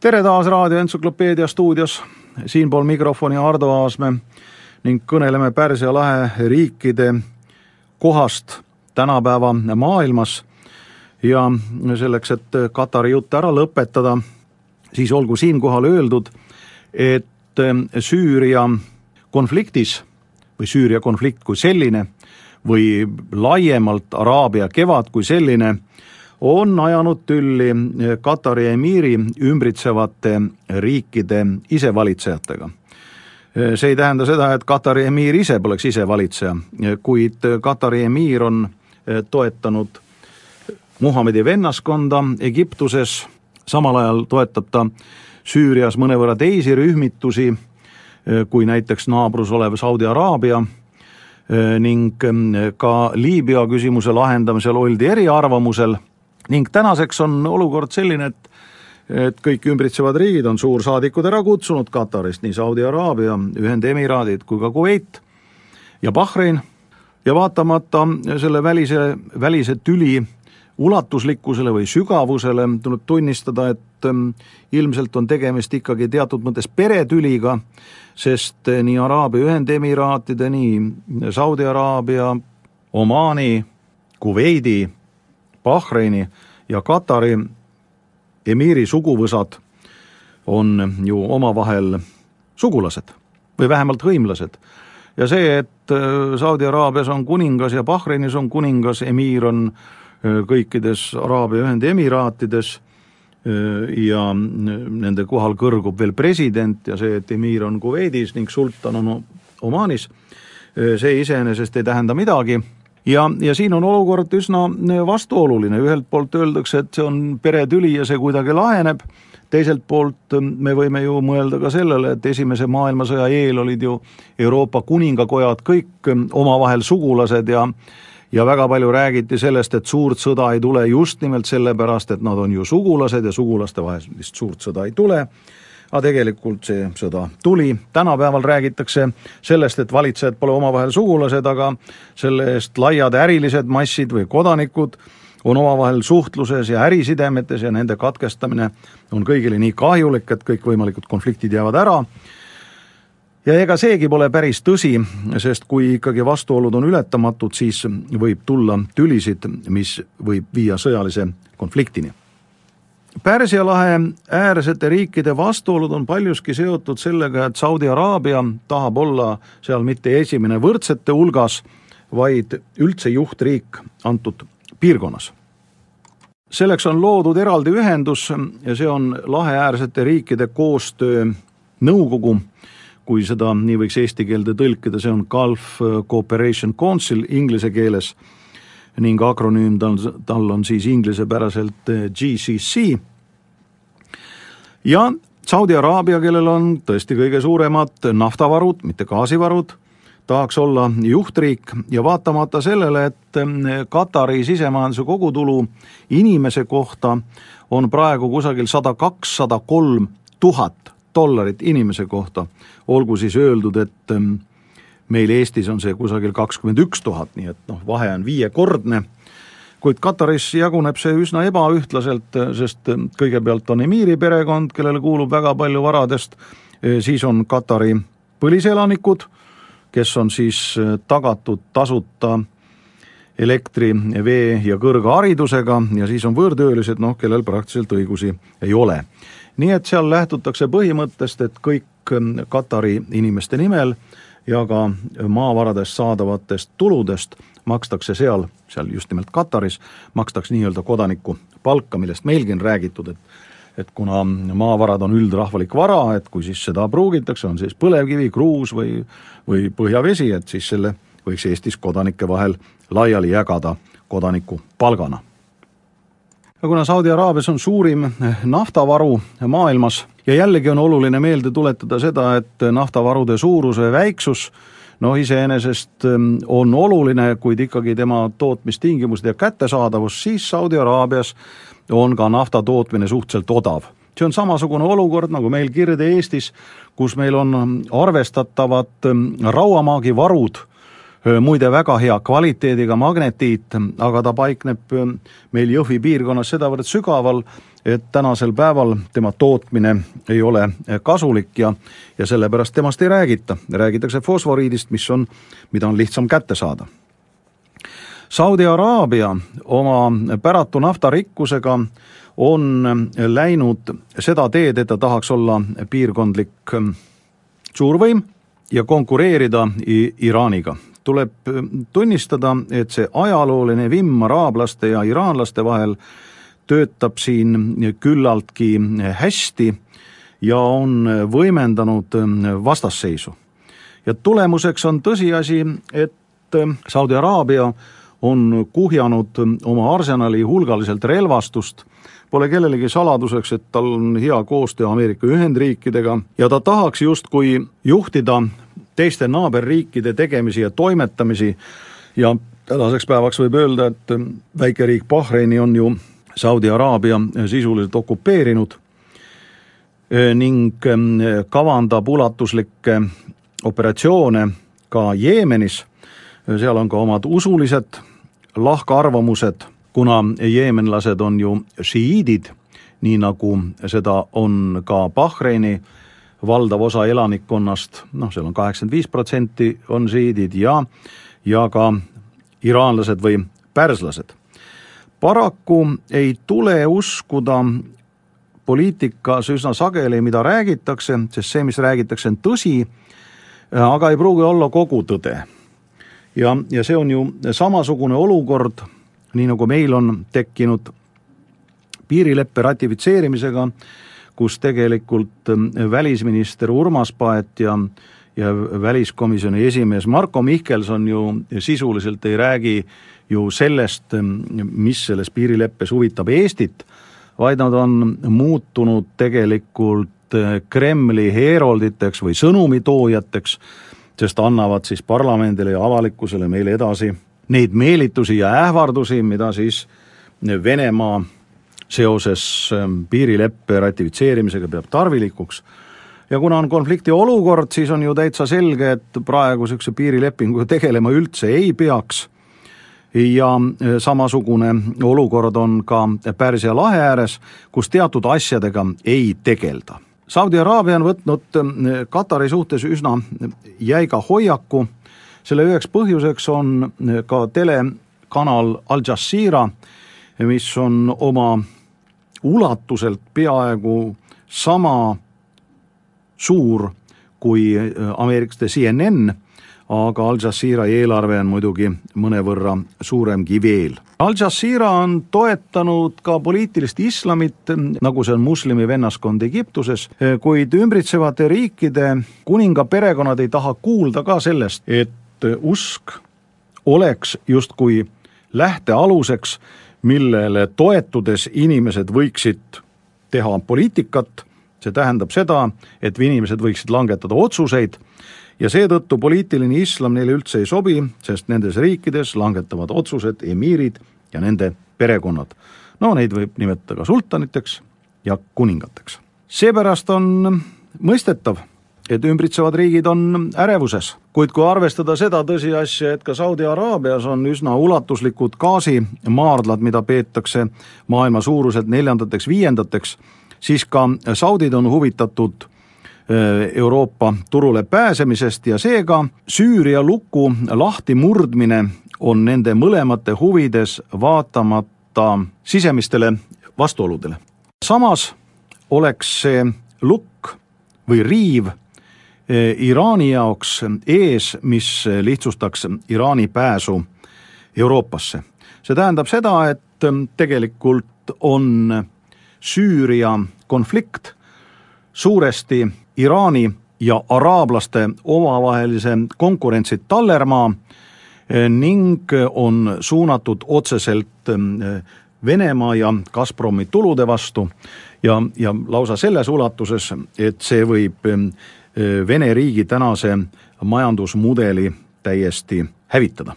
tere taas Raadio Entsüklopeedia stuudios, siinpool mikrofoni Ardo Aasmäe ning kõneleme Pärsia lahe riikide kohast tänapäeva maailmas. ja selleks, et Katari jutt ära lõpetada, siis olgu siinkohal öeldud, et Süüria konfliktis või Süüria konflikt kui selline või laiemalt Araabia kevad kui selline on ajanud tülli Katari emiiri ümbritsevate riikide isevalitsejatega. see ei tähenda seda, et Katari emiir ise poleks isevalitseja, kuid Katari emiir on toetanud Muhamedi vennaskonda Egiptuses, samal ajal toetab ta Süürias mõnevõrra teisi rühmitusi, kui näiteks naabrus olev Saudi Araabia ning ka Liibüa küsimuse lahendamisel oldi eriarvamusel. Ning tänaseks on olukord selline, et et kõik ümbritsevad riigid on suursaadikud ära kutsunud Katarist, nii Saudi Araabia, Ühendemiraadid kui ka Kuveit ja Bahrein. Ja vaatamata selle välise, välise tüli ulatuslikkusele või sügavusele tuleb tunnistada, et ähm, ilmselt on tegemist ikkagi teatud mõttes peretüliga, sest äh, nii Araabia Ühendemiraatide, nii Saudi Araabia, Omaani, Kuveidi, Bahreini ja Katari emiiri suguvõsad on ju omavahel sugulased või vähemalt hõimlased. ja see, et äh, Saudi Araabias on kuningas ja Bahreinis on kuningas, emiir on kõikides Araabia Ühendemiraatides äh, ja nende kohal kõrgub veel president ja see, et emiir on Kuveidis ning sultan on Omaanis, see iseenesest ei tähenda midagi. Ja, ja siin on olukord üsna äh, vastuoluline, ühelt poolt öeldakse, et see on peretüli ja see kuidagi laheneb, teiselt poolt äh, me võime ju mõelda ka sellele, et Esimese maailmasõja eel olid ju Euroopa kuningakojad kõik äh, omavahel sugulased ja ja väga palju räägiti sellest, et suurt sõda ei tule just nimelt sellepärast, et nad on ju sugulased ja sugulaste vahelist suurt sõda ei tule. Aga tegelikult see sõda tuli, tänapäeval räägitakse sellest, et valitsejad pole omavahel sugulased, aga selle eest laiad ärilised massid või kodanikud on omavahel suhtluses ja ärisidemetes ja nende katkestamine on kõigile nii kahjulik, et kõikvõimalikud konfliktid jäävad ära ja ega seegi pole päris tõsi, sest kui ikkagi vastuolud on ületamatud, siis võib tulla tülisid, mis võib viia sõjalise konfliktini Pärsia lahe äärsete riikide vastuolud on paljuski seotud sellega, et Saudi Araabia tahab olla seal mitte esimene võrdsete hulgas, vaid üldse juhtriik antud piirkonnas. selleks on loodud eraldi ühendus ja see on laheäärsete riikide koostöö nõukogu, kui seda nii võiks eesti keelde tõlkida, see on Gulf Cooperation Council inglise keeles ning akronüüm tal, tal on siis inglisepäraselt eh, GCC. ja Saudi Araabia, kellel on tõesti kõige suuremad naftavarud, mitte gaasivarud, tahaks olla juhtriik ja vaatamata sellele, et eh, Katari sisemajanduse kogutulu inimese kohta on praegu kusagil sada kaks, sada kolm tuhat dollarit inimese kohta, olgu siis öeldud, et eh, meil Eestis on see kusagil kakskümmend üks tuhat, nii et noh, vahe on viiekordne, kuid Kataris jaguneb see üsna ebaühtlaselt, sest kõigepealt on emiiri perekond, kellele kuulub väga palju varadest, siis on Katari põliselanikud, kes on siis tagatud tasuta elektri, vee ja kõrgharidusega ja siis on võõrtöölised, noh, kellel praktiliselt õigusi ei ole. nii et seal lähtutakse põhimõttest, et kõik Katari inimeste nimel ja ka maavaradest saadavatest tuludest makstakse seal, seal just nimelt Kataris, makstakse nii-öelda kodaniku palka, millest meilgi on räägitud, et et kuna maavarad on üldrahvalik vara, et kui siis seda pruugitakse, on siis põlevkivi, kruus või, või põhjavesi, et siis selle võiks Eestis kodanike vahel laiali jagada kodaniku palgana ja kuna Saudi Araabias on suurim naftavaru maailmas ja jällegi on oluline meelde tuletada seda, et naftavarude suurus või väiksus noh, iseenesest ähm, on oluline, kuid ikkagi tema tootmistingimused ja kättesaadavus, siis Saudi Araabias on ka nafta tootmine suhteliselt odav. see on samasugune olukord nagu meil Kirde-Eestis, kus meil on arvestatavad ähm, rauamaagivarud muide väga hea kvaliteediga magnetiit, aga ta paikneb meil Jõhvi piirkonnas sedavõrd sügaval, et tänasel päeval tema tootmine ei ole kasulik ja, ja sellepärast temast ei räägita, räägitakse fosforiidist, mis on, mida on lihtsam kätte saada. Saudi Araabia oma päratu naftarikkusega on läinud seda teed, et ta tahaks olla piirkondlik suurvõim ja konkureerida Iraaniga tuleb tunnistada, et see ajalooline vimm araablaste ja iraanlaste vahel töötab siin küllaltki hästi ja on võimendanud vastasseisu. ja tulemuseks on tõsiasi, et Saudi Araabia on kuhjanud oma arsenali hulgaliselt relvastust, pole kellelegi saladuseks, et tal on hea koostöö Ameerika Ühendriikidega ja ta tahaks justkui juhtida teiste naaberriikide tegemisi ja toimetamisi. Ja tänaseks päevaks võib öelda, et väikeriik Bahreini on ju Saudi Araabia sisuliselt okupeerinud eh, ning eh, kavandab ulatuslikke operatsioone ka Jeemenis, seal on ka omad usulised lahkarvamused, kuna jeemenlased on ju šiiidid, nii nagu seda on ka Bahreini valdav osa elanikkonnast, noh, seal on kaheksakümmend viis protsenti on šiidid ja, ja ka iraanlased või pärslased paraku ei tule uskuda poliitikas üsna sageli, mida räägitakse, sest see, mis räägitakse, on tõsi, aga ei pruugi olla kogu tõde. ja, ja see on ju samasugune olukord, nii nagu meil on tekkinud piirileppe ratifitseerimisega, kus tegelikult välisminister Urmas Paet ja ja väliskomisjoni esimees Marko Mihkelson ju sisuliselt ei räägi ju sellest, mis selles piirileppes huvitab Eestit, vaid nad on muutunud tegelikult Kremli heerolditeks või sõnumitoojateks, sest annavad siis parlamendile ja avalikkusele meile edasi neid meelitusi ja ähvardusi, mida siis Venemaa seoses piirileppe ratifitseerimisega peab tarvilikuks. Ja kuna on konflikti olukord, siis on ju täitsa selge, et praegu niisuguse piirilepinguga tegelema üldse ei peaks. Ja e, samasugune olukord on ka Pärsia lahe ääres, kus teatud asjadega ei tegelda. Saudi Araabia on võtnud e, Katari suhtes üsna jäiga hoiaku, selle üheks põhjuseks on e, ka telekanal Al Jazeera, mis on oma ulatuselt peaaegu sama suur kui ameeriklaste CNN aga Al Jazeera eelarve on muidugi mõnevõrra suuremgi veel. Al Jazeera on toetanud ka poliitilist islamit, nagu see on moslemi vennaskond Egiptuses, kuid ümbritsevate riikide kuninga perekonnad ei taha kuulda ka sellest, et usk oleks justkui lähtealuseks, millele toetudes inimesed võiksid teha poliitikat, see tähendab seda, et inimesed võiksid langetada otsuseid ja seetõttu poliitiline islam neile üldse ei sobi, sest nendes riikides langetavad otsused emiirid ja nende perekonnad. no neid võib nimetada ka sultaniteks ja kuningateks. seepärast on mõistetav, et ümbritsevad riigid on ärevuses, kuid kui arvestada seda tõsiasja, et ka Saudi Araabias on üsna ulatuslikud gaasimaardlad, mida peetakse maailma suuruselt neljandateks, viiendateks, siis ka saudid on huvitatud Äh, Euroopa turule pääsemisest ja seega Süüria luku lahtimurdmine on nende mõlemate huvides, vaatamata sisemistele vastuoludele. samas oleks see lukk või riiv Iraani jaoks ees, mis lihtsustaks Iraani pääsu Euroopasse. see tähendab seda, et tegelikult on Süüria konflikt suuresti Iraani ja araablaste omavahelise konkurentsi tallermaa eh, ning on suunatud otseselt eh, Venemaa ja Gazpromi tulude vastu ja, ja lausa selles ulatuses, et see võib eh, Vene riigi tänase majandusmudeli täiesti hävitada